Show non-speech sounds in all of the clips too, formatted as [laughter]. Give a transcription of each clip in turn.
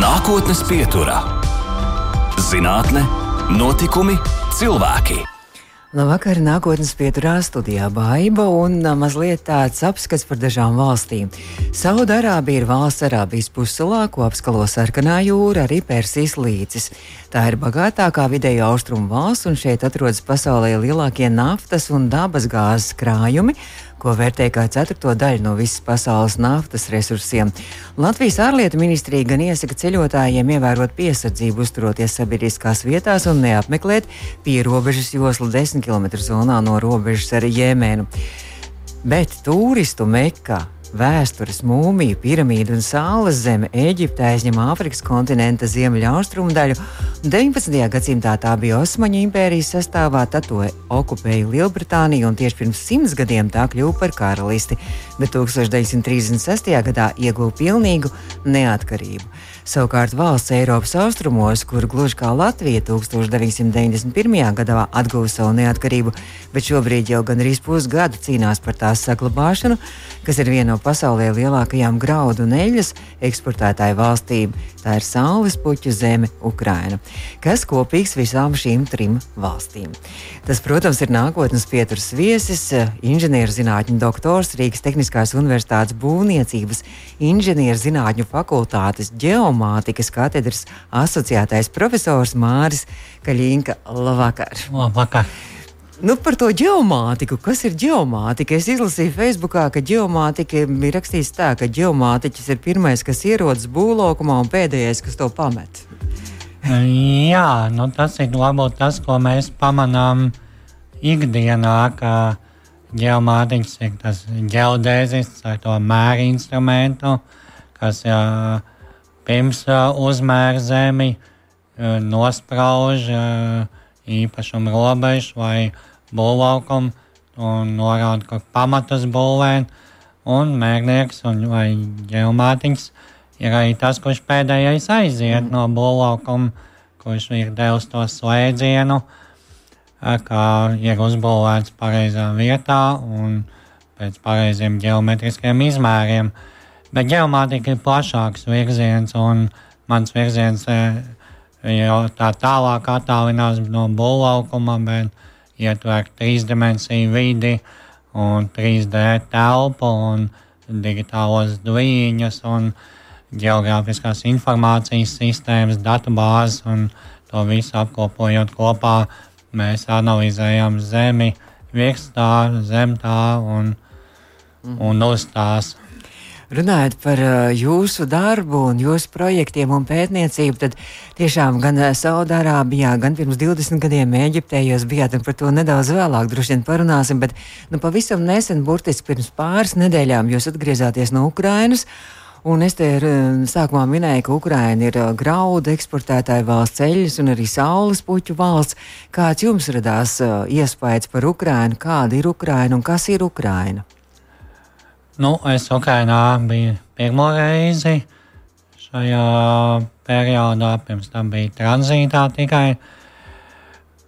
Nākotnes pieturā - zinātne, notikumi, cilvēki. Labvakar, nākotnes pieturā studijā Baiba un mazliet tāds apskats par dažām valstīm. Saudārābija ir valsts Arābijas pussalā, ko apskalo sarkanā jūra, arī Persijas līcis. Tā ir bagātākā vidēja austrumu valsts, un šeit atrodas pasaulē lielākie naftas un dabas gāzes krājumi ko vērtē kā ceturto daļu no visas pasaules naftas resursiem. Latvijas ārlietu ministrija gan iesaka ceļotājiem ievērot piesardzību, uzturoties sabiedriskās vietās un neapmeklēt pierobežas joslu 10 km zonā no robežas ar Jēmenu. Bet turistu mekā Vēstures mūmija, piramīda un saules zeme Eģipte aizņem Āfrikas kontinenta ziemeļaustrumu daļu. 19. gadsimtā tā bija Osmaņu impērijas sastāvā, tad to okupēja Lielbritānija un tieši pirms simts gadiem tā kļuva par karalisti, bet 1936. gadā ieguva pilnīgu neatkarību. Savukārt valsts Eiropas austrumos, kur gluži kā Latvija 1991. gadā atguva savu neatkarību, bet šobrīd jau gandrīz pusgadu cīnās par tās saglabāšanu, kas ir viena no pasaulē lielākajām graudu un eļļas eksportētāju valstīm. Tā ir Saules puķu zeme Ukraina, kas kopīgs visām šīm trim valstīm. Tas, protams, ir nākotnes pieturas viesis, inženierzinātņu doktors Rīgas Tehniskās Universitātes būvniecības inženierzinātņu fakultātes ģeomāts geomātikas katedras asociētais profesors Māris Kaļinka. Labvakar! Labvakar. Nu, par to geomātiku. Kas ir geomātika? Es izlasīju Facebookā, ka geomātika ir rakstīts tā, ka geomātiķis ir pirmais, kas ierodas būvlaukumā un pēdējais, kas to pamet. Jā, nu, tas ir varbūt tas, ko mēs pamanām ikdienā, ka geomātiķis ir tas geodēzists ar to mēru instrumentu, kas jā, pirms uzmēra zemi, nosprauž īpašumu robežu vai būvlaukumu un norāda, kur pamatus būvēt. Un mērnieks un, vai ģeomātiņš ir arī tas, kurš pēdējais aiziet mm. no būvlaukuma, kurš ir devis to slēdzienu, kā ir uzbūvēts pareizā vietā un pēc pareiziem geometriskiem izmēriem. Uh, Bet geomātika ir plašāks virziens, un mans virziens eh, jau tā tālāk attālinās no būvlaukuma, bet ietver trīsdimensiju vidi un 3D telpu un digitālos dviņus un geogrāfiskās informācijas sistēmas, datubāzes un to visu apkopojot kopā, mēs analizējam zemi, virs tā, zem tā un, un uz tās. Runājot par uh, jūsu darbu un jūsu projektiem un pētniecību, tad tiešām gan uh, Saudārābijā, gan pirms 20 gadiem Eģiptē jūs bijāt, un par to nedaudz vēlāk droši vien parunāsim, bet nu, pavisam nesen, burtiski pirms pāris nedēļām, jūs atgriezāties no Ukrainas. Un es te uh, sākumā minēju, ka Ukraina ir graudu eksportētāja valsts ceļus un arī saules puķu valsts. Kāds jums radās iespējas par Ukrainu, kāda ir Ukraina un kas ir Ukraina? Nu, es Ukrainā biju pirmo reizi šajā periodā, pirms tam bija tranzītā tikai.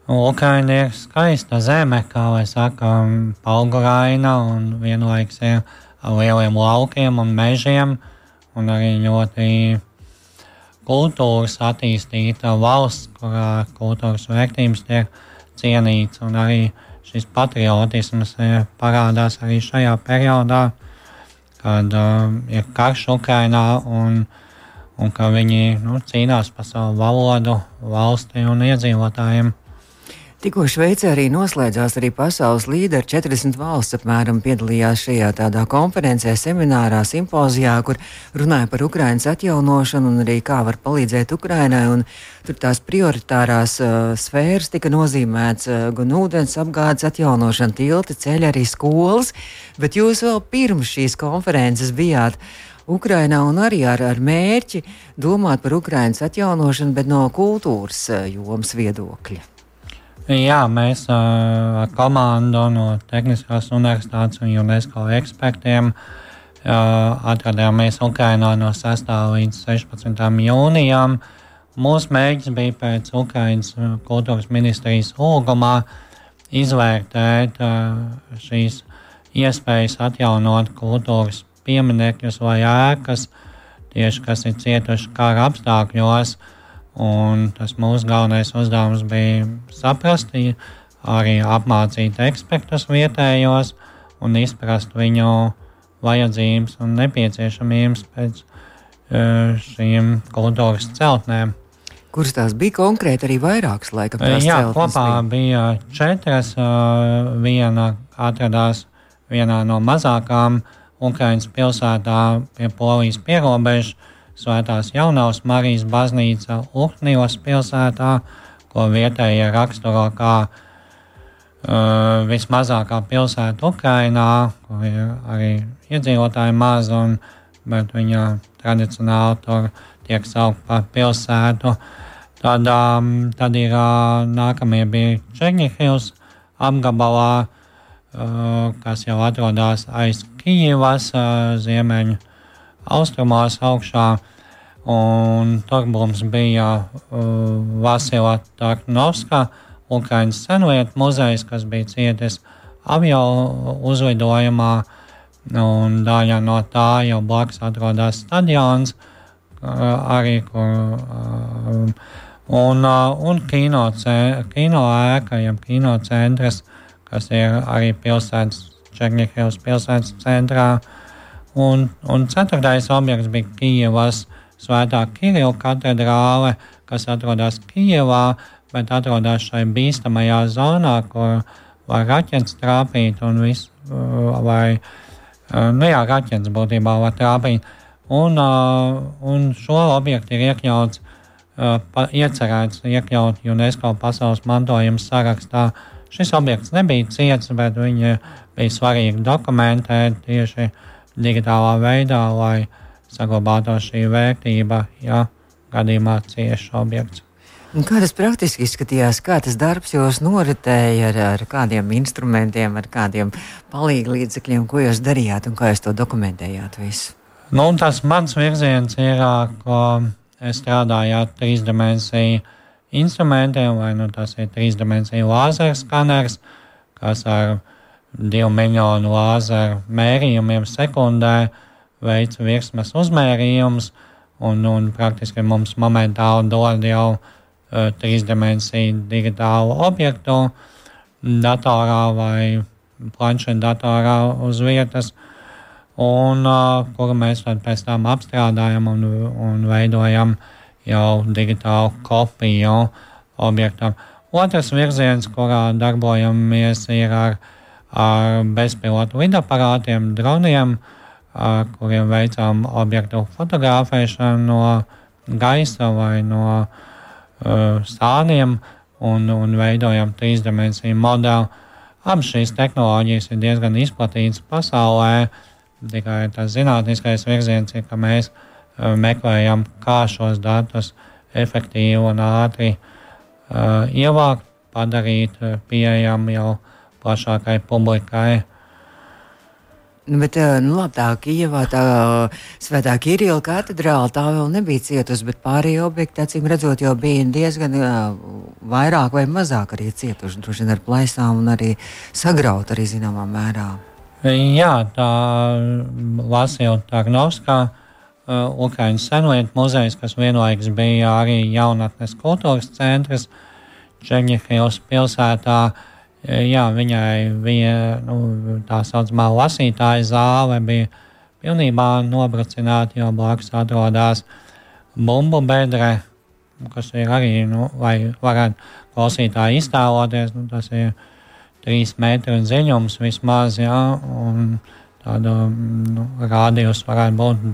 Ukraina ir skaista zeme, kā lai saka, palguraina un vienlaiks ir ar lieliem laukiem un mežiem un arī ļoti kultūras attīstīta valsts, kurā kultūras vērtības tiek cienīts un arī šis patriotisms parādās arī šajā periodā kad uh, ir karš Ukrainā un, un ka viņi nu, cīnās par savu valodu, valsti un iedzīvotājiem. Tikko Šveicē arī noslēdzās arī pasaules līderi. 40 valsts apmēram piedalījās šajā tādā konferencē, seminārā, simpozijā, kur runāja par Ukrainas atjaunošanu un arī kā var palīdzēt Ukrainai. Tur tās prioritārās uh, sfēras tika nozīmētas uh, gan ūdens apgādes atjaunošana, tilti, ceļi, arī skolas. Bet jūs vēl pirms šīs konferences bijāt. Ukrainā un arī ar, ar mērķi domāt par Ukrainas atjaunošanu, bet no kultūras uh, jomas viedokļa. Jā, mēs ar uh, komandu no Tehniskās universitātes un UNESCO ekspertiem uh, atradāmies Ukrajinā no 6. līdz 16. jūnijam. Mūsu mērķis bija pēc Ukraiņas kultūras ministrijas lūgumā izvērtēt uh, šīs iespējas atjaunot kultūras pieminekļus vai ēkas tieši kas ir cietuši kara apstākļos. Un tas mūsu galvenais uzdevums bija saprast, arī apmācīt ekspertus vietējos un izprast viņu vajadzības un nepieciešamības pēc uh, šīm kultūras celtnēm. Kuras tās bija konkrēti arī vairākas laika posmā? Jā, kopā bija, bija četras. Uh, viena atradās vienā no mazākām Ukraiņas pilsētām pie Polijas pierobežas, Svētās Jaunavas Marijas baznīca Uhnijos pilsētā, ko vietējie raksturo kā uh, vismazākā pilsēta Ukrainā, kur ir arī iedzīvotāji maz, un, bet viņa tradicionāli tur tiek saukt par pilsētu. Tad, um, tad ir uh, nākamie bija Černihils apgabalā, uh, kas jau atrodas aiz Kijivas uh, ziemeņu austrumos augšā. Un tur mums bija uh, Vasila Tarknovska, Ukraiņas senvietu muzejs, kas bija cietis avio uzlidojumā. Un daļa no tā jau blakus atrodas stadions, uh, arī kur. Uh, un, uh, un kino, kino ēka, jeb kino centrs, kas ir arī pilsētas, Černihevas pilsētas centrā. Un, un ceturtais objekts bija Kijavas Svētā Kirila katedrāle, kas atrodas Kijavā, bet atrodas šai bīstamajā zonā, kur var raķetes trāpīt un viss, vai, nu jā, raķetes būtībā var trāpīt. Un, un šo objektu ir iekļauts, iecerēts iekļaut UNESCO pasaules mantojuma sarakstā. Šis objekts nebija ciets, bet viņa bija svarīgi dokumentēt tieši uh, digitālā veidā, lai saglabātu šī vērtība, ja gadījumā cieši objekts. Un kā tas praktiski izskatījās, kā tas darbs jūs noritēja ar, ar kādiem instrumentiem, ar kādiem palīdzekļiem, ko jūs darījāt un kā jūs to dokumentējāt visu? Nu, tas mans virziens ir, ka es strādāju ar trīsdimensiju instrumentiem, vai nu tas ir trīsdimensiju lāzera skaners, kas ar divu miljonu lāzeru mērījumiem sekundē, veic virsmas uzmērījumus, un, un praktiski mums momentāli dod jau uh, trīsdimensiju digitālu objektu datorā vai planšetdatorā uz vietas, un uh, kuru mēs pēc tam apstrādājam un, un veidojam jau digitālu kopiju objektam. Otrs virziens, kurā darbojamies, ir ar uh, ar bezpilotu lidaparātiem, droniem, ar kuriem veicām objektu fotografēšanu no gaisa vai no uh, sāniem un, un veidojam trīsdimensiju modeli. Abas šīs tehnoloģijas ir diezgan izplatītas pasaulē. Tikai tas zinātniskais virziens ir, ka mēs uh, meklējam, kā šos datus efektīvi un ātri uh, ievākt, padarīt uh, pieejami jau uh, plašākai publikai. Nu, bet, eh, nu, labi, tā Kijavā, tā Svētā Kirila katedrāla, tā vēl nebija cietusi, bet pārējie objekti, acīm redzot, jau bija diezgan jā, vairāk vai mazāk arī cietuši, droši vien ar plaisām un arī sagraut arī zināmā mērā. Jā, tā Vasila Tarnovskā, Ukraiņas senlietu muzejs, kas vienlaikus bija arī jaunatnes kultūras centrs Čeņihils pilsētā, uh, jā, viņai bija nu, tā saucamā lasītāja zāle, bija pilnībā nobrucināta, jo blakus atrodas bumbu bedre, kas ir arī, nu, lai varētu klausītāji iztēloties, nu, tas ir trīs metru dziļums vismaz, jā, un tāda nu, rādījus varētu būt,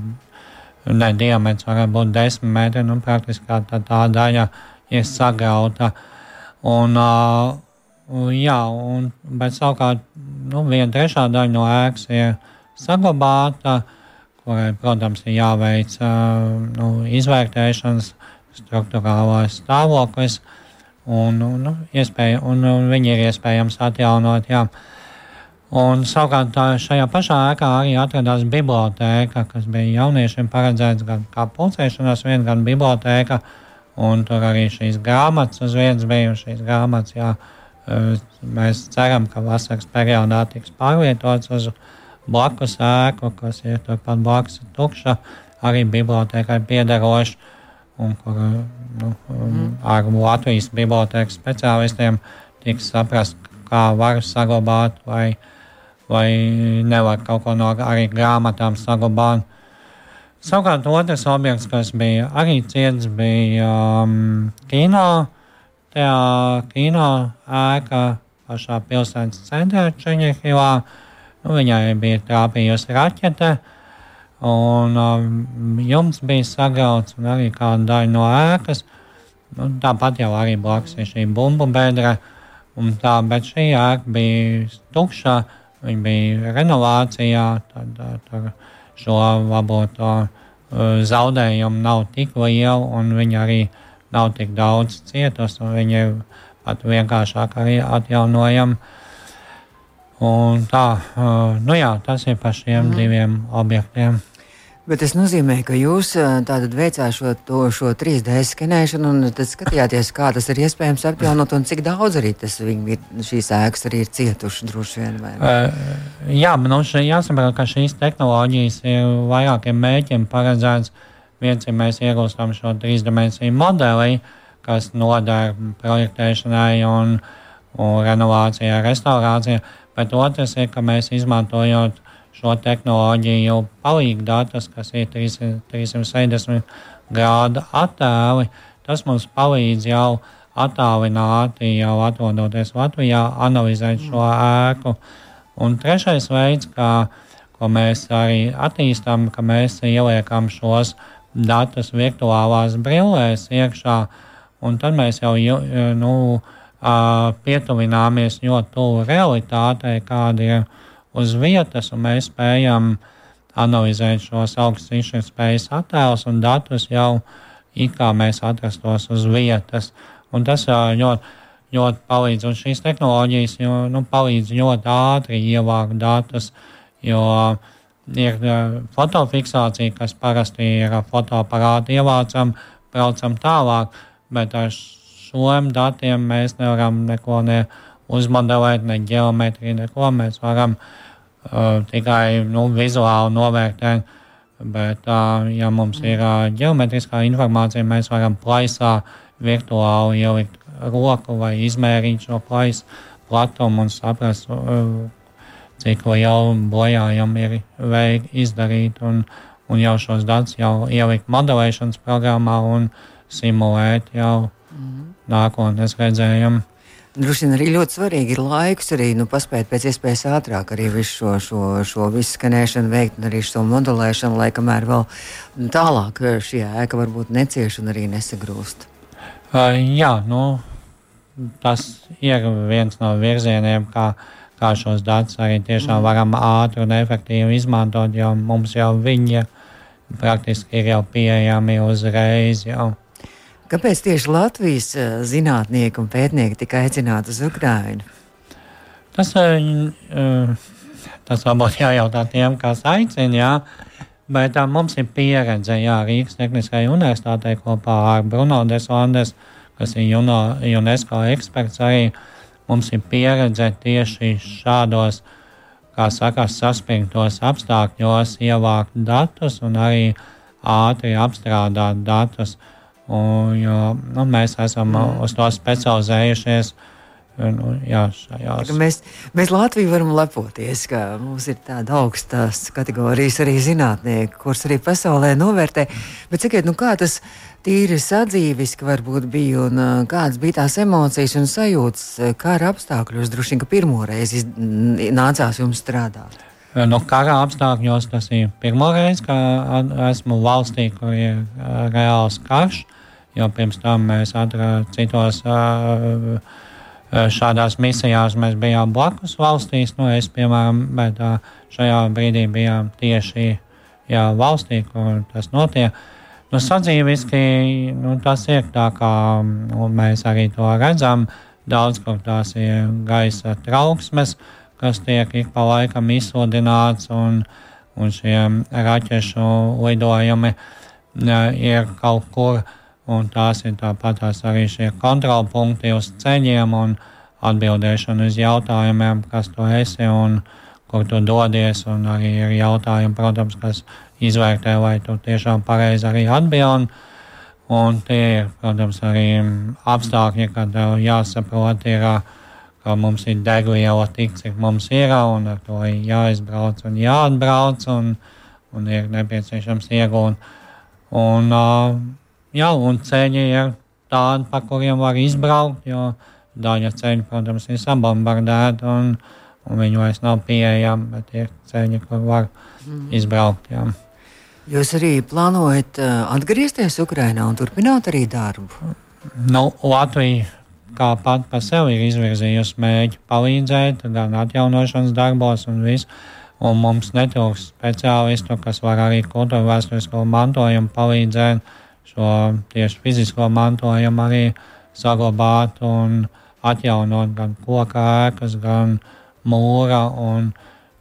ne diametrs varētu būt desmit metri, nu, praktiski tā, tā daļa ir sagrauta. Un, uh, Jā, un, bet savukārt nu, viena trešā daļa no ēkas ir saglabāta, kurai, protams, ir jāveic nu, izvērtēšanas struktūrālais stāvoklis, un, nu, iespēja, un, un viņi ir iespējams atjaunot. Jā. Un, savukārt šajā pašā ēkā arī atradās biblioteka, kas bija jauniešiem paredzēts gan kā pulcēšanās, viena gan biblioteka, un tur arī šīs grāmatas uz vietas bija, un šīs grāmatas, jā, Mēs ceram, ka vasaras periodā tiks pārvietots uz blakus ēku, kas ir turpat blakus tukša arī bibliotekai piederošs, un kur nu, mm. ar Latvijas bibliotekas speciālistiem tiks saprast, kā var saglabāt vai, vai nevar kaut ko no arī grāmatām saglabāt. Savukārt otrs objekts, kas bija arī ciets, bija um, kino. Tajā kino ēka pašā pilsētas centrā Čeņehilā. Nu, viņai bija trāpījusi raķete, un um, jums bija sagrauts un arī kāda daļa no ēkas. Nu, tāpat jau arī blakus ir šī bumbu bedra. Tā, bet šī ēka bija tukša, viņa bija renovācijā. Tad, tur šo varbūt zaudējumu nav tik liela, un viņa arī nav tik daudz cietusi. Viņa ir pat vienkāršāk arī atjaunojama. Un tā, nu jā, tas ir par šiem mm. diviem objektiem. Bet tas nozīmē, ka jūs tātad veicāt šo, to, šo 3D skenēšanu un tad skatījāties, kā tas ir iespējams apjaunot un cik daudz arī tas ir, šīs ēkas arī ir cietušas droši vien. Uh, jā, nu šī, jāsaprot, ka šīs tehnoloģijas ir vairākiem mēķiem paredzēts. Viens ir mēs iegūstam šo trīsdimensiju modeli, kas noder projektēšanai un, un renovācijai, restaurācijai, bet otrs ir, ka mēs izmantojot šo tehnoloģiju palīdz datus, kas ir 360 grādu attēli. Tas mums palīdz jau attālināti, jau atrodoties Latvijā, analizēt šo ēku. Un trešais veids, kā, ko mēs arī attīstām, ka mēs ieliekam šos datus virtuālās brillēs iekšā, un tad mēs jau nu, pietuvināmies ļoti tuvu realitātei, kāda ir uz vietas, un mēs spējam analizēt šos augstas izšķirtspējas attēlus un datus jau it kā mēs atrastos uz vietas. Un tas ļoti, ļoti palīdz, un šīs tehnoloģijas jo, nu, palīdz ļoti ātri ievākt datus, jo ir fotofiksācija, kas parasti ir fotoaparāti ievācam, braucam tālāk, bet ar šiem datiem mēs nevaram neko ne uzmodelēt, ne ģeometriju, neko mēs varam uh, tikai nu, vizuāli novērtēt. Bet, uh, ja mums ir uh, ģeometriskā informācija, mēs varam plaisā virtuāli ielikt roku vai izmērīt šo plaisu platumu un saprast, uh, cik lielu bojājumu ir veik izdarīt. Un, un jau šos datus jau ielikt modelēšanas programmā un simulēt jau mm nākotnes redzējumu. Droši vien arī ļoti svarīgi ir laiks, arī nu, paspēt pēc iespējas ātrāk arī visu šo, šo, šo visu skanēšanu veikt, un arī šo modelēšanu, lai kamēr vēl tālāk šī ēka varbūt necieš un arī nesagrūst. Uh, jā, nu, tas ir viens no virzieniem, kā, kā šos datus arī tiešām mm. varam ātri un efektīvi izmantot, jo mums jau viņi praktiski ir jau pieejami uzreiz. Jau. Kāpēc tieši Latvijas eh, zinātnieki un pētnieki tika aicināti uz Ukrajinu? Tas, uh, tas varbūt jājautā tiem, kas aicina, jā. bet uh, mums ir pieredze jā, Rīgas Tehniskajai universitātei kopā ar Bruno Deslandes, kas ir UNESCO eksperts arī. Mums ir pieredze tieši šādos, kā saka, saspringtos apstākļos ievākt datus un arī ātri apstrādāt datus. Un, jo, nu, mēs esam mm. uz to specializējušies. Nu, jā, šajās. mēs, mēs Latviju varam lepoties, ka mums ir tāda augstas kategorijas arī zinātnieki, kurus arī pasaulē novērtē. Bet sakiet, nu, kā tas tīri sadzīviski varbūt bija un kādas bija tās emocijas un sajūtas, kā ar apstākļos droši vien, ka pirmo reizi nācās jums strādāt? Nu, kara apstākļos tas ir pirmo reizi, kad esmu valstī, kur ir reāls karš. Uh, jo pirms tam mēs atradām citos. Uh, Šādās misijās mēs bijām blakus valstīs, nu, es, piemēram, bet šajā brīdī bijām tieši jā, valstī, kur tas notiek. Nu, sadzīviski nu, tas ir tā, kā nu, mēs arī to redzam. Daudz kur tās ir gaisa trauksmes, kas tiek ik pa laikam izsludināts, un, un šie raķešu lidojumi ir kaut kur un tās ir tāpat tās arī šie kontrolpunkti uz ceļiem un atbildēšana uz jautājumiem, kas tu esi un kur tu dodies. Arī ir jautājumi, protams, kas izvērtē, vai tu tiešām pareizi arī atbildi. Un tie ir, protams, arī apstākļi, kad jāsaprot, ir, ka mums ir degviela tik, cik mums ir, un ar to ir jāizbrauc un jāatbrauc, un, un ir nepieciešams iegūt. Un, jā, un ceļi ir tādi, pa kuriem var izbraukt, jo daļa ceļu, protams, ir sabombardēta, un, viņi vairs nav pieejami, bet ir ceļi, kur var mm. izbraukt. Jā. Jūs arī plānojat uh, atgriezties Ukrajinā un turpināt arī darbu? Nu, Latvija kā pat par sevi ir izvirzījusi mērķi palīdzēt gan atjaunošanas darbos un viss. Un mums netrūks speciālistu, kas var arī kultūra vēsturisko mantojumu palīdzēt šo tieši fizisko mantojumu arī saglabāt un atjaunot gan koka ēkas, gan mūra. Un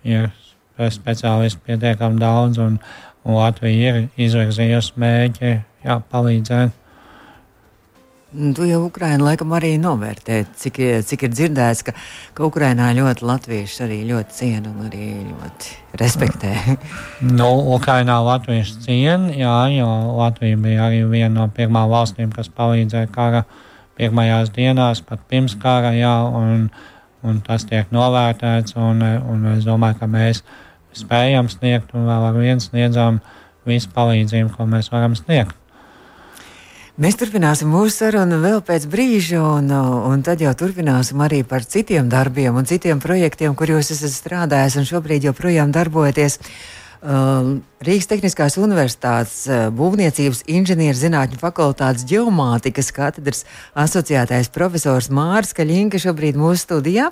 ir speciālisti pietiekami daudz. Un, un Latvija ir izvirzījusi mērķi jā, palīdzēt. Tu jau Ukraiņā laikam arī novērtē, cik, cik ir dzirdēts, ka, ka Ukraiņā ļoti latvieši arī ļoti ciena un arī ļoti respektē. nu, Ukraiņā latvieši ciena, jā, jo Latvija bija arī viena no pirmām valstīm, kas palīdzēja kara pirmajās dienās, pat pirms kara, jā, un, un tas tiek novērtēts, un, un es domāju, ka mēs spējam sniegt, un vēl ar vienu sniedzam visu palīdzību, ko mēs varam sniegt. Mēs turpināsim mūsu sarunu vēl pēc brīža, un, un tad jau turpināsim arī par citiem darbiem un citiem projektiem, kur jūs esat strādājis un šobrīd joprojām darbojaties. Uh, Rīgas Tehniskās Universitātes uh, Būvniecības inženierzinātņu fakultātes ģeomātikas katedras asociētais profesors Mārs Kaļinka šobrīd mūsu studijā.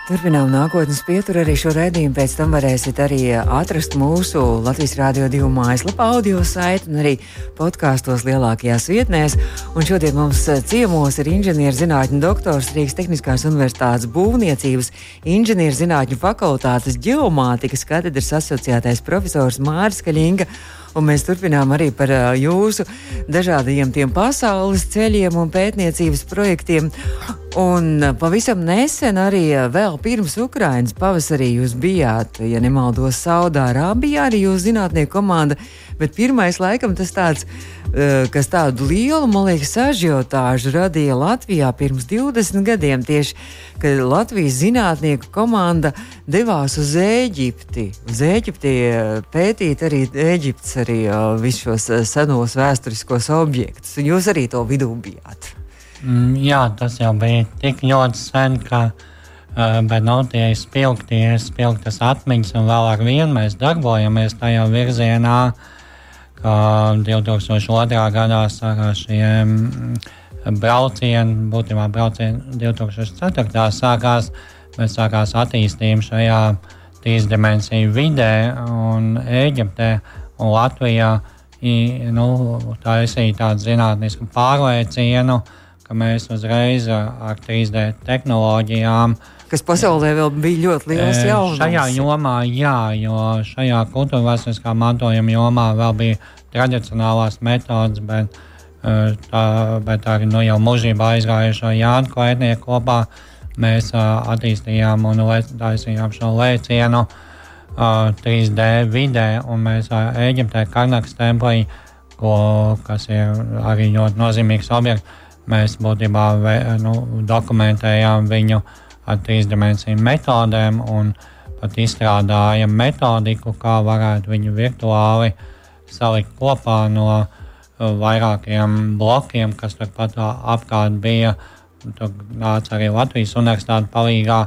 Turpinām nākotnes pieturu. Arī šo raidījumu pēc tam varēsiet arī atrast mūsu Latvijas Rādio 2 mājaslapā, audio saiti un arī podkāstos lielākajās vietnēs. Un šodien mums ciemos ir inženierzinātņu doktors Rīgas Tehniskās Universitātes būvniecības inženierzinātņu fakultātes ģeomātikas katedras asociētais profesors Māris Kaļinga. Un mēs turpinām arī par uh, jūsu dažādajiem tiem pasaules ceļiem un pētniecības projektiem. Un pavisam nesen arī vēl pirms Ukrainas pavasarī jūs bijāt, ja nemaldos, Saudārābijā, arī jūsu zinātnieku komanda. Bet pirmais, laikam, tas tāds, kas tādu lielu, man liekas, ažiotāžu radīja Latvijā pirms 20 gadiem. Tieši, kad Latvijas zinātnieku komanda devās uz Eģipti. Uz Eģipti pētīt arī Eģiptes arī visus šos senos vēsturiskos objektus. Un jūs arī to vidū bijāt. Mm, jā, tas jau bija tik ļoti sen, ka bet nav tie spilgtie, spilgtas atmiņas, un vēl ar vienu mēs darbojamies tajā virzienā, ka 2002. gadā sākās šiem braucieni, būtībā braucieni 2004. sākās, mēs sākās attīstība šajā trīsdimensiju vidē un Eģiptē un Latvijā. Nu, tā ir tāda zinātniska pārlieciena, ka mēs uzreiz ar 3D tehnoloģijām kas pasaulē vēl bija ļoti liels jaunums. Šajā jomā, jā, jo šajā kultūra vēsturiskā mantojuma jomā vēl bija tradicionālās metodas, bet, tā, bet arī nu, jau mūžībā aizgājušo Jānu Klaitnieku kopā mēs attīstījām un taisījām šo lēcienu. 3D vidē, un mēs Eģiptē, Karnakas templī, ko, kas ir arī ļoti nozīmīgs objekts, mēs būtībā nu, dokumentējām viņu ar trīsdimensiju metodēm un pat izstrādājam metodiku, kā varētu viņu virtuāli salikt kopā no vairākiem blokiem, kas turpat apkārt bija. Tur nāca arī Latvijas universitāte palīdzīgā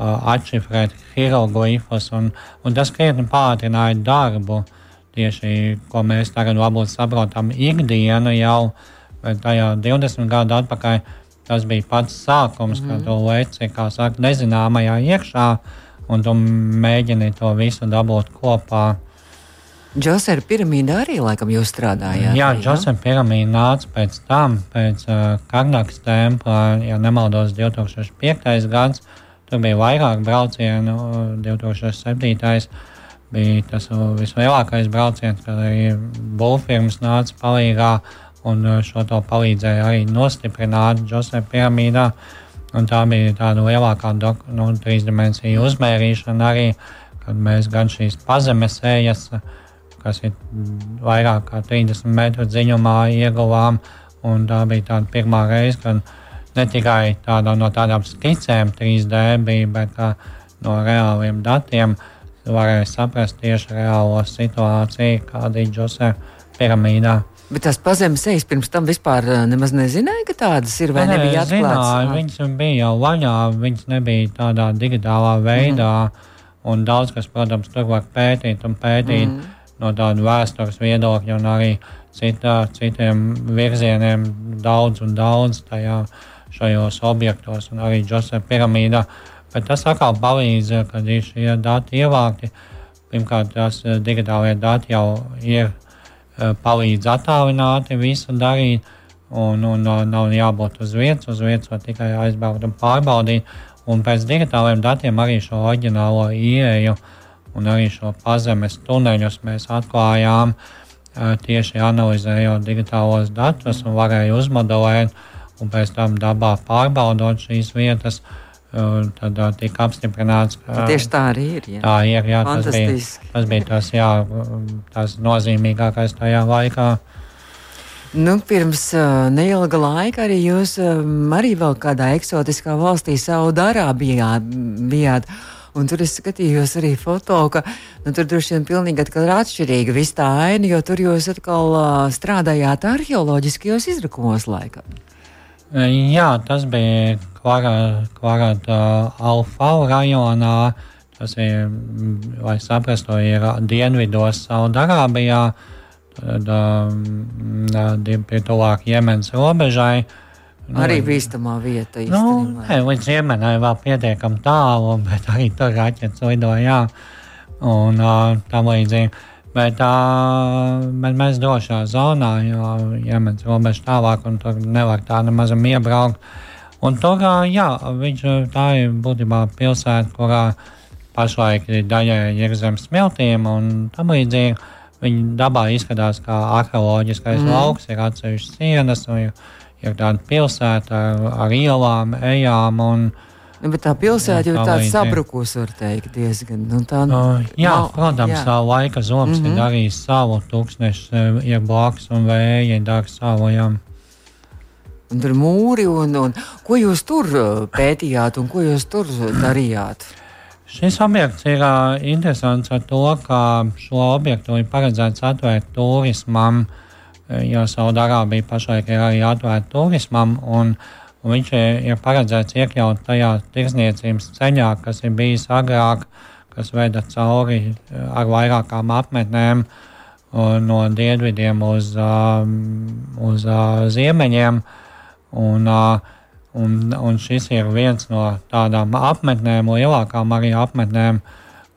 atšifrēt hieroglifus, un, un tas krietni pātrināja darbu. Tieši ko mēs tagad varbūt saprotam ikdienu jau, bet tajā 20 gadu atpakaļ tas bija pats sākums, mm -hmm. kad tu leci, kā saka, nezināmajā iekšā, un tu mēģini to visu dabūt kopā. Džosera piramīda arī laikam jūs strādājāt. Jā, Džosera piramīda nāca pēc tam, pēc uh, Karnakas templa, ja nemaldos, 2005. gads. Tur bija vairāk braucienu, 2007. bija tas vislielākais brauciens, kad arī būvfirmas nāca palīdzīgā un šo to palīdzēja arī nostiprināt Džosef piramīdā. Un tā bija tāda lielākā nu, trīsdimensiju uzmērīšana arī, kad mēs gan šīs pazemes ejas, kas ir vairāk kā 30 metru dziļumā, ieguvām. Un tā bija tā pirmā reize, kad ne tikai tāda no tādām skicēm 3D bija, bet no reāliem datiem varēja saprast tieši reālo situāciju, kāda ir Džosef piramīdā. Bet tās pazemes ejas pirms tam vispār eh, nemaz nezināja, ka tādas ir vai Nē, nebija atklātas? Zināju, viņas bija jau vaļā, viņas nebija tādā digitālā veidā. Mm. Un daudz kas, protams, tur var pētīt un pētīt mm. no tāda vēstures viedokļa un arī citā, citiem virzieniem daudz un daudz tajā šajos objektos un arī Džosef piramīdā. Bet tas atkal palīdz, kad ir šie dati ievākti. Pirmkārt, tās eh, digitālie dati jau ir Eh, palīdz attālināti visu darīt. Un, un nav jābūt uz vietas, uz vietas var tikai aizbraukt un pārbaudīt. Un pēc digitāliem datiem arī šo oriģinālo ieeju un arī šo pazemes tuneļus mēs atklājām eh, tieši analizējot digitālos datus un varēja uzmodelēt un pēc tam dabā pārbaudot šīs vietas. Uh, tad uh, tika apstiprināts, ka tieši tā arī ir. Jā. Tā ir. Jā, tas bija, tas bija tas, jā, tas nozīmīgākais tajā laikā. Nu, pirms uh, neilga laika arī jūs um, arī vēl kādā eksotiskā valstī, Saudārābijā, bijāt. Un tur es skatījos arī foto, ka nu, tur droši vien pilnīgi ir atšķirīga viss tā aina, jo tur jūs atkal uh, strādājāt arheoloģiskajos izrakumos laikam. Jā, tas bija Kvarāta Alfa rajonā. Tas ir, lai saprastu, ir dienvidos Saudarābijā, tad um, pie tuvāk Jemenas robežai. Nu, arī bīstamā vieta. Nu, ne, līdz Jemenai vēl pietiekami tālu, [laughs] bet arī tur raķetes lidoja. Un uh, tam līdzīgi. Bet, uh, bet mēs došā zonā, jo ģimenes robeža tālāk, un tur nevar tā nemaz iebraukt. Un tur, jā, viņš, tā ir būtībā pilsēta, kurā pašlaik ir daļai ir zem smiltīm un tam līdzīgi. Viņa dabā izskatās kā arheoloģiskais mm. lauks, ir atsevišķas sienas, un ir, ir tāda pilsēta ar, ar ielām, ejām. Un, uh, Nu, bet tā pilsēta jau ir tāda sabrukusi, var teikt, diezgan. Nu, tā, uh, jā, nav, protams, jā. tā laika zoms mm -hmm. ir mhm. darījis savu tūkstnešu, ir blakus un vēja savu. Jā. Un tur mūri, un, un ko jūs tur pētījāt, un ko jūs tur darījāt? Šis objekts ir uh, interesants ar to, ka šo objektu ir paredzēts atvērt turismam, jo Saudārābija pašlaik ir arī atvērta turismam. Un, uh, un viņš ir paredzēts iekļaut tajā tirsniecības ceļā, kas ir bijis agrāk, kas veda cauri eh, ar vairākām apmetnēm no dienvidiem uz, um, uz ziemeņiem. Un, un, un šis ir viens no tādām apmetnēm, lielākām arī apmetnēm,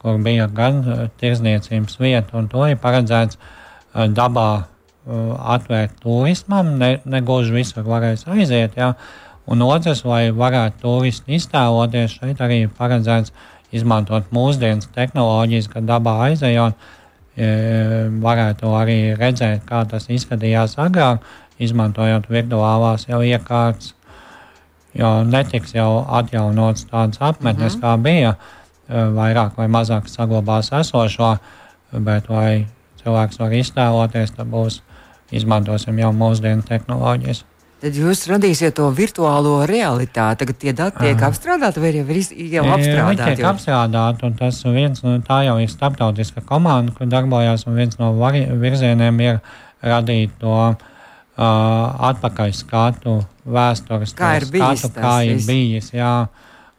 kur bija gan tirzniecības vieta, un to ir paredzēts dabā atvērt turismam. Ne, ne gluži visur varēs aiziet, jā, Un otrs, lai varētu turisti iztēloties, šeit arī ir paredzēts izmantot mūsdienas tehnoloģijas, kad dabā aizejot, e, varētu arī redzēt, kā tas izskatījās agrāk, izmantojot virtuālās jau iekārtas. Jo netiks jau atjaunots tāds apmetnes, mm -hmm. kā bija, e, vairāk vai mazāk saglabās esošo, bet lai cilvēks var iztēloties, tad būs izmantosim jau mūsdienu tehnoloģijas. Tad jūs radīsiet to virtuālo realitāti. Tagad tie dati tiek apstrādāti vai jau ir jau apstrādāti? Viņi tiek apstrādāti, un tas viens no tā jau ir starptautiska komanda, kur darbojās, un viens no virzieniem ir radīt to uh, atpakaļ skatu vēstures, kā ir bijis. Skatu, kā ir bijis jā,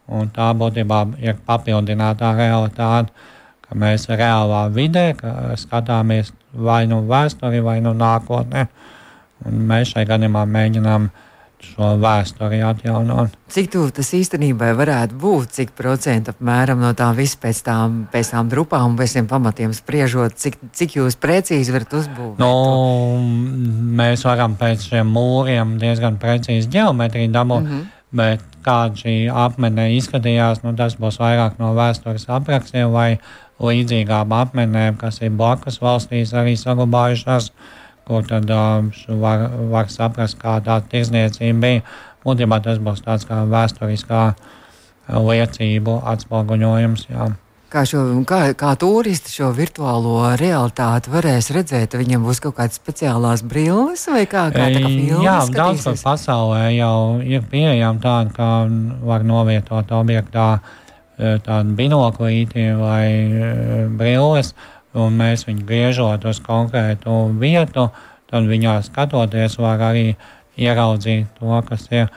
un tā būtībā ir papildinātā realitāte, ka mēs reālā vidē skatāmies vai nu vēsturi, vai nu nākotnē. Un mēs šai gadījumā mēģinām šo vēsturi atjaunot. Cik tuvu tas īstenībā varētu būt, cik procentu apmēram no tā viss pēc tām, pēc tām drupām un pēc tiem pamatiem spriežot, cik, cik jūs precīzi varat uzbūvēt? Nu, mēs varam pēc šiem mūriem diezgan precīzi ģeometriju dabūt, mm -hmm. bet kāda šī apmetne izskatījās, nu, tas būs vairāk no vēstures aprakstiem vai līdzīgām apmetnēm, kas ir blakus valstīs, arī saglabājušās, kur tad um, var, var saprast, kā tā tirzniecība bija. Būtībā tas būs tāds kā vēsturiskā liecību atspoguļojums. Jā. Kā, šo, kā, kā turisti šo virtuālo realitāti varēs redzēt? Viņam būs kaut kādas speciālās brilles vai kā, kā tā kā filmas? Jā, daudz kur pasaulē jau ir pieejama tāda, kā var novietot objektā tādu binoklīti vai brilles, un mēs viņu griežot uz konkrētu vietu, tad viņā skatoties var arī ieraudzīt to, kas ir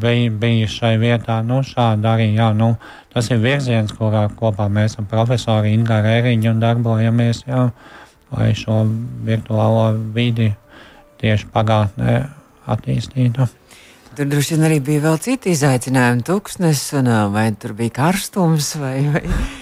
bij, bijis šai vietā. Nu, arī, jā, nu, tas ir virziens, kurā kopā mēs ar profesoru Ingu Rēriņu darbojamies, jā, lai šo virtuālo vidi tieši pagātnē attīstītu. Tur droši vien arī bija vēl citi izaicinājumi, tūkstnes, un vai tur bija karstums vai. vai...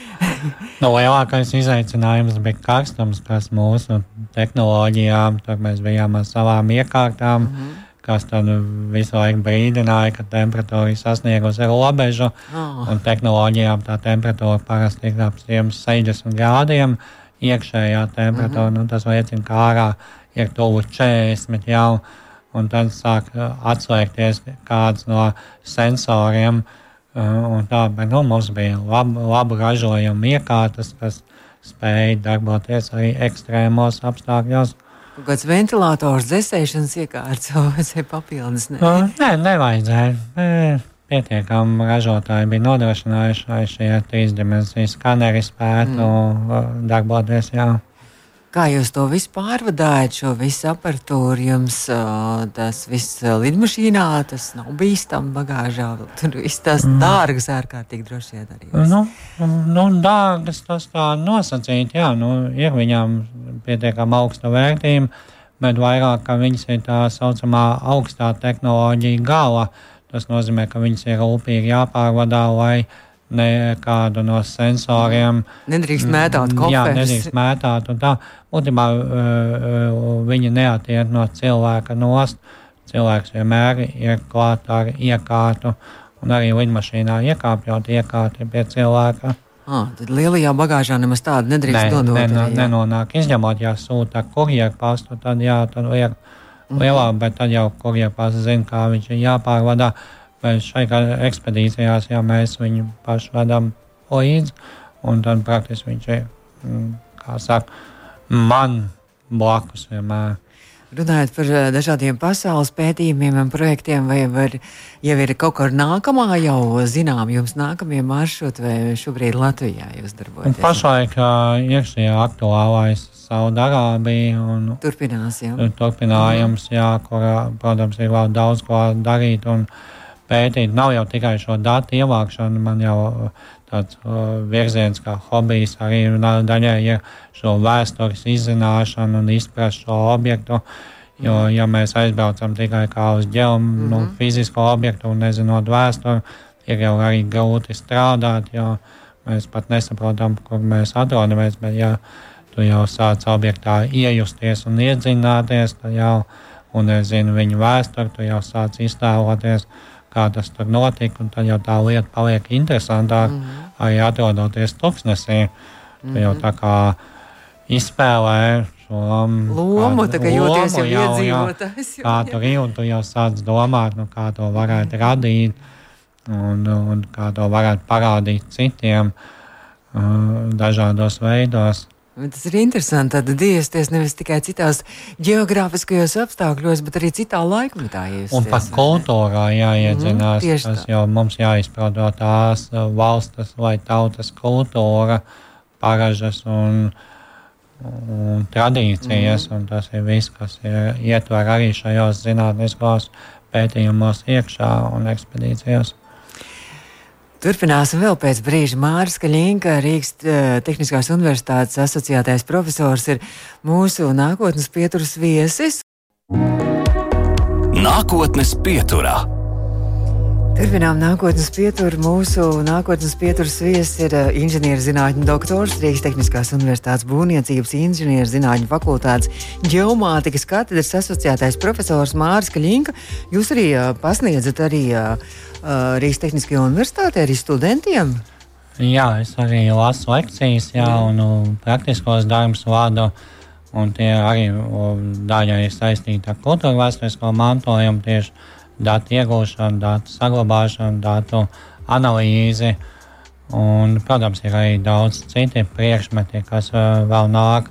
nu, lielākais izaicinājums bija karstums, kas mūsu tehnoloģijām, tur mēs bijām ar savām iekārtām. Mm -hmm kas tad visu laiku brīdināja, ka temperatūra ir sasniegusi robežu. Oh. Un tehnoloģijām tā temperatūra parasti ir ap 60 grādiem. Iekšējā temperatūra mm -hmm. nu, tas liecina, ka ārā ir tuvu 40 jau. Un tad sāk uh, atslēgties kāds no sensoriem. Uh, tā, bet, nu, mums bija labi lab ražojumi iekārtas, kas spēja darboties arī ekstrēmos apstākļos. Kāds ventilators, dzēsēšanas iekārts vai [laughs] papildus? Ne? No, nē, nevajadzēja. Pietiekami ražotāji bija nodrošinājuši, lai šie trīsdimensijas skaneri spētu mm. darboties. Jā. Kā jūs to visu pārvadājat, šo visu aparatūru? Jums tas viss lidmašīnā, tas nav bīstami bagāžā. Tur viss tas mm. dārgas, ārkārtīgi droši vien arī. Nu, nu, dārgas tas tā nosacīt, jā, nu, ir viņām pietiekami augsta vērtība, bet vairāk, ka viņas ir tā saucamā augstā tehnoloģija gala. Tas nozīmē, ka viņas ir rūpīgi jāpārvadā, lai nekādu no sensoriem. Nedrīkst mētāt koferus. Jā, nedrīkst mētāt. Tā, būtībā viņi neatiet no cilvēka nost. Cilvēks vienmēr ir klāt ar iekārtu, un arī lidmašīnā iekāpjot iekārti pie cilvēka. Ah, tad lielajā bagāžā nemaz tāda nedrīkst ne, nodot. Ne, ne, nenonāk, izņemot, ja sūta kurjeru pastu, tad jā, tad liek mm. lielā, bet tad jau kurjeru pastu zina, kā viņš ir jāpārvadā. Uh, vai šai ekspedīcijās, ja mēs viņu pašu vedam līdzi, un tad praktiski viņš ir, mm, kā saka, man blakus vienmēr. Runājot par eh, dažādiem pasaules pētījumiem un projektiem, vai var, jau ir kaut kāda nākamā, jau zinām, jums nākamie maršruti, vai šobrīd Latvijā jūs darbojaties? Pašlaik iekšējā aktuālais Saudārābija un turpinās, jā. turpinājums, jā, kur, protams, ir vēl daudz ko darīt. Un, uh, pētīt. Nav jau tikai šo datu ievākšana, man jau uh, tāds uh, virziens kā hobijs arī daļai ir šo vēstures izzināšanu un izprast šo objektu. Jo, mhm. ja mēs aizbraucam tikai uz ģeom, mm -hmm. nu, fizisko objektu un nezinot vēsturi, ir jau arī grūti strādāt, jo mēs pat nesaprotam, kur mēs atrodamies. Bet, ja tu jau sāc objektā iejusties un iedzināties, tad jau, un es zinu viņu vēsturi, tu jau sāc iztēloties, uh, kā tas tur notika, tad jau tā lieta paliek interesantāka. Mm -hmm. Arī atrodoties tuksnesī, mm -hmm. jau tā kā izspēlē šo lomu, tā kā jūties jau iedzīvotājs. Kā tur ir, un tu jau sāc domāt, nu, kā to varētu radīt, un, un kā to varētu parādīt citiem uh, dažādos veidos. Tas ir interesanti. Tad iesties nevis tikai citās geogrāfiskajos apstākļos, bet arī citā laikmetā. Iesties, un pat kultūrā jāiedzinās. Mm, tas jau mums jāizprot tās uh, valstis vai tautas kultūra, paražas un, un tradīcijas. Mm. Un tas ir viss, kas ir ietver arī šajos zinātniskos pētījumos iekšā un ekspedīcijās. Turpināsim vēl pēc brīža. Māris Kaļinka, Rīgas uh, Tehniskās Universitātes asociētais profesors, ir mūsu nākotnes pieturas viesis. Nākotnes pieturā. Turpinām nākotnes pieturu. Mūsu nākotnes pieturas viesis ir uh, inženierzinātņu doktors Rīgas Tehniskās Universitātes būvniecības inženierzinātņu fakultātes ģeomātikas katedras asociētais profesors Māris Kaļinka. Jūs arī uh, pasniedzat arī uh, Rīgas Tehniskajā universitātē arī studentiem? Jā, es arī lasu lekcijas, jā, un praktiskos darbus vādu. Un tie arī daļai ir saistīti ar kultūra vēsturisko mantojumu, tieši datu iegūšanu, datu saglabāšanu, datu analīzi. Un, protams, ir arī daudz citu priekšmeti, kas uh, vēl nāk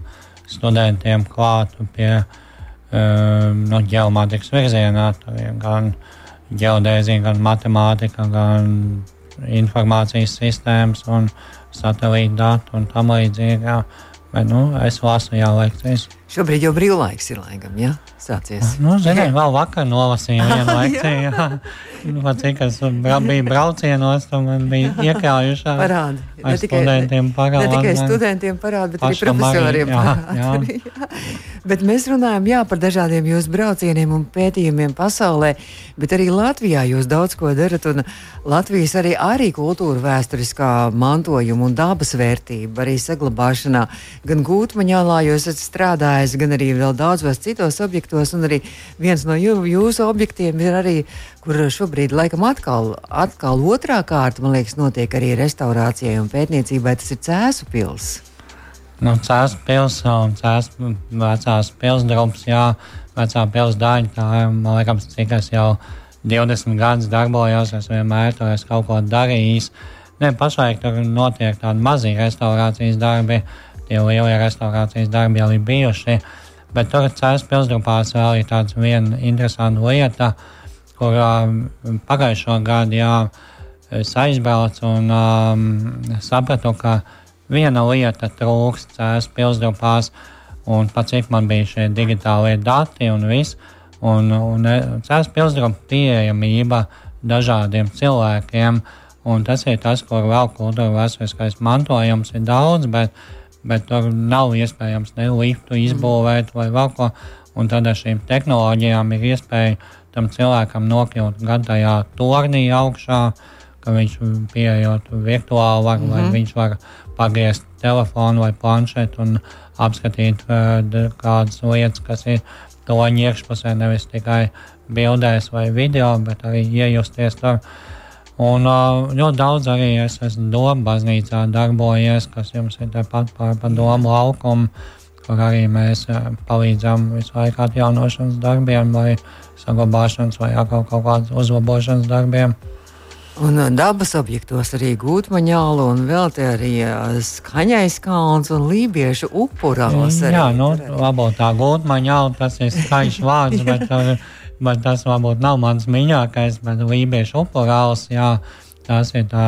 studentiem klāt pie uh, no ģeomātikas virzienā. Gan ģeodēzija, gan matemātika, gan informācijas sistēmas un satelīta datu un tam līdzīgi. Bet nu, es lasu jau lekcijas. Šobrīd jau brīvlaiks ir laikam, jā, sācies. Nu, Ziniet, vēl vakar nolasīju vienu [laughs] lekciju. jā. Nu, cik es biju braucienos, tad man bija iekļaujušās. Parādi. Ne tikai, studentiem parāda. Ne tikai studentiem parāda, bet arī profesoriem jā, parāda. [laughs] Jā. bet mēs runājam jā, par dažādiem jūsu braucieniem un pētījumiem pasaulē, bet arī Latvijā jūs daudz ko darat. Latvijas arī, arī kultūra vēsturiskā mantojuma un dabas vērtība arī saglabāšanā. Gan gūtmaņālā jūs esat strādājis, gan arī vēl daudzos citos objektos. Un arī viens no jū, jūsu objektiem ir arī, kur šobrīd laikam atkal, atkal otrā kārta, man liekas, notiek arī restaurācijai un pētniecībai. Tas ir Cēsu pils. Nu, Cēlus pilsēta un Cēlus vecās pilsdrums, jā, vecā pilsdaļa. Tā man liekas, cik es jau 20 gadus darbojos, es vienmēr to esmu kaut ko darījis. Ne, pašlaik tur notiek tādi mazi restaurācijas darbi, tie lielie restaurācijas darbi jau ir bijuši. Bet tur Cēlus pilsdrupās vēl ir tāds viena interesanta lieta, kur pagājušo gadu, jā, es aizbraucu un um, sapratu, ka viena lieta trūkst cēlus pilsdrupās, un pat cik man bija šie digitālie dati un viss, un, un e, cēlus pilsdrupa pieejamība dažādiem cilvēkiem, un tas ir tas, kur vēl kultūra vēsturiskais mantojums ir daudz, bet, bet tur nav iespējams ne liftu izbūvēt vai vēl ko, un tad ar šīm tehnoloģijām ir iespēja tam cilvēkam nokļūt gan tajā tornī augšā, ka viņš pieejot virtuāli var, mm -hmm. vai viņš var pagriezt telefonu vai planšetu un apskatīt uh, kādas lietas, kas ir toņa iekšpusē, nevis tikai bildēs vai video, bet arī iejusties tur. Un ļoti daudz arī es esmu Doma baznīcā darbojies, kas jums ir tepat par, par domu laukumu, kur arī mēs palīdzam visu laiku atjaunošanas darbiem vai saglabāšanas vai kaut, kaut kādas uzlabošanas darbiem. Un dabas objektos arī gūtmaņālu un vēl te arī skaņais kalns un lībiešu upurāls. Jā, nu, varbūt tā gūtmaņāla, tas ir skaļš vārds, [laughs] bet, bet tas varbūt nav mans mīļākais, bet lībiešu upurāls, jā, tas ir tā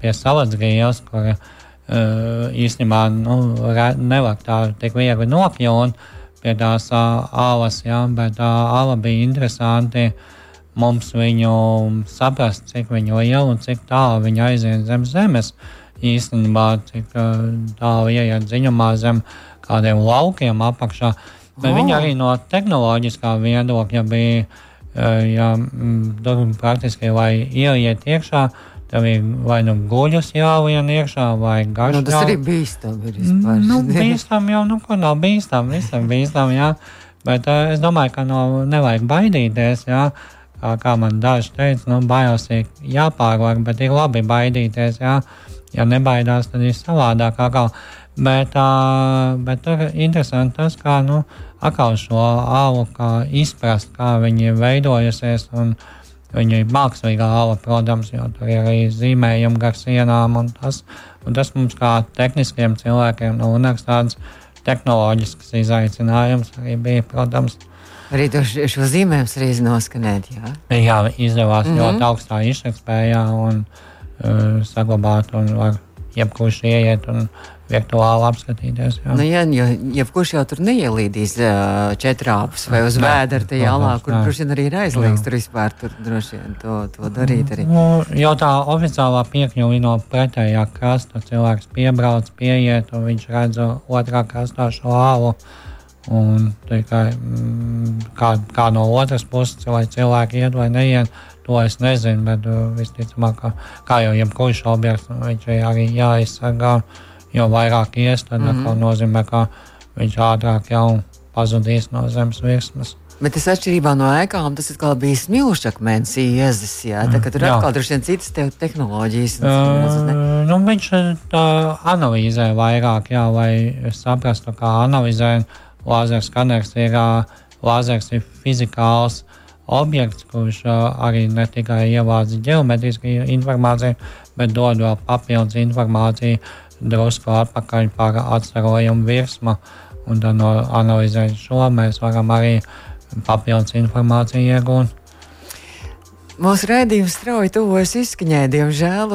pie saladzgījās, kur uh, īstenībā nu, nevar tā tik viegli nokļūt pie tās uh, alas, jā, tā ala bija interesanti. Uh, mums viņu saprast, cik viņa liela un cik tālu viņa aiziet zem zemes. Īstenībā, cik tālu ieiet dziļumā zem kādiem laukiem apakšā. Bet oh. viņa arī no tehnoloģiskā viedokļa bija, ja tur praktiski, lai ieiet iekšā, Tev ir vai nu guļus jālien iekšā, vai garš. Nu, tas jau... arī bīstami ir vispār. Nu, bīstam jau, nu, ko nav bīstam, visam bīstam, jā. Bet uh, es domāju, ka no nevajag baidīties, jā. Uh, kā man daži teica, nu, bailes ir jāpārvar, bet ir labi baidīties. Jā. Ja nebaidās, tad ir savādāk. Atkal. Bet, bet tur ir interesanti tas, kā nu, atkal šo alu kā izprast, kā viņi ir veidojusies. Viņa ir mākslīgā ala, protams, jo tur ir arī zīmējumi gar sienām. Un tas, un tas mums, kā tehniskiem cilvēkiem, ir tāds tehnoloģisks izaicinājums arī bija, protams. Arī šo zīmējumu arī noskanēt. Jā, jā izdevās mm -hmm. ļoti augstā izsakspējā un uh, saglabāt, un var jebkurš ieiet un virtuāli apskatīties. Jā, nu, jā jo jebkurš jau tur neielīdīs uh, četrāpus vai uz vēdera tajā alā, kur kurš arī ir aizliegts tur vispār tur droši vien to, to darīt. Arī. Nu, jau tā oficiālā piekļuve no pretējā krasta cilvēks piebrauc, pieiet un viņš redz otrā krastā šo ālu. Un tikai mm, kā, kā no otras puses, vai cilvēki iet vai neiet, to es nezinu. Bet uh, visticamāk, kā, kā jau jebkurš objekts, viņš ir arī jāizsargā. Jo vairāk ies, tad mm -hmm. nozīmē, ka viņš ātrāk jau pazudīs no zemes virsmas. Bet tas atšķirībā no ēkām, tas atkal bija smilšakmens iezes, jā, tā ka tur jā. atkal droši vien citas te tehnoloģijas. Uh, nu, viņš tā analīzē vairāk, jā, lai saprastu, kā analizē. Lāzers skaners ir, lāzers ir fizikāls objekts, kurš arī ne tikai ievāc ģeometrisku informāciju, bet dod vēl papildus informāciju drusku atpakaļ par atstarojumu virsmu. Un tad no analizējot šo, mēs varam arī papildus informāciju iegūt. Mūsu raidījums strauji tuvojas izskaņai, diemžēl.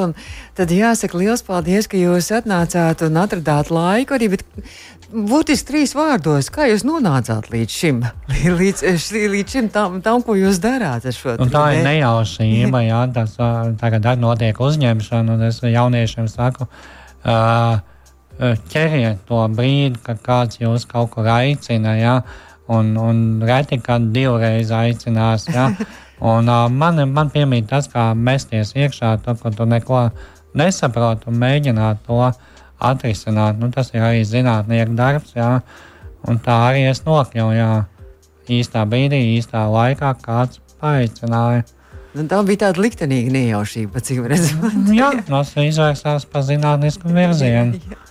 Tad jāsaka liels paldies, ka jūs atnācāt un atradāt laiku arī. Būtiski trīs vārdos, kā jūs nonācāt līdz šim, [laughs] līdz, līdz šim tam, tam, ko jūs darāt ar šo nu, tā ir nejaušība. Jā, tas tagad notiek uzņemšana, un es jauniešiem saku, ķeriet to brīdi, kad kāds jūs kaut kur aicina. Jā, un, un reti, kad divreiz aicinās. Ja? [laughs] Un, uh, man, man piemīt tas, kā mesties iekšā, to, ka tu neko nesaproti un mēģināt to atrisināt. Nu, tas ir arī zinātnieku darbs, jā. un tā arī es nokļuvu jā, īstā brīdī, īstā laikā, kāds paaicināja. Nu, tā bija tāda liktenīga nejaušība, cik redzams. jā, tas izvērsās pa zinātnisku virzienu. [laughs] jā.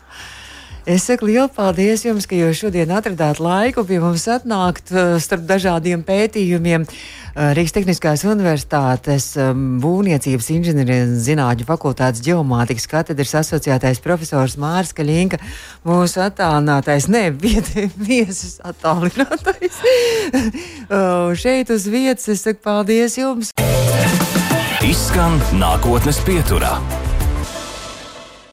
Es saku lielu paldies jums, ka jūs šodien atradāt laiku pie mums atnākt uh, starp dažādiem pētījumiem. Uh, Rīgas Tehniskās Universitātes um, Būvniecības inženierijas zinātņu fakultātes ģeomātikas katedras asociētais profesors Mārs Kaļinka, mūsu attālinātais, ne, [laughs] viesis attālinātais. [laughs] uh, šeit uz vietas es saku paldies jums. Izskan nākotnes pieturā.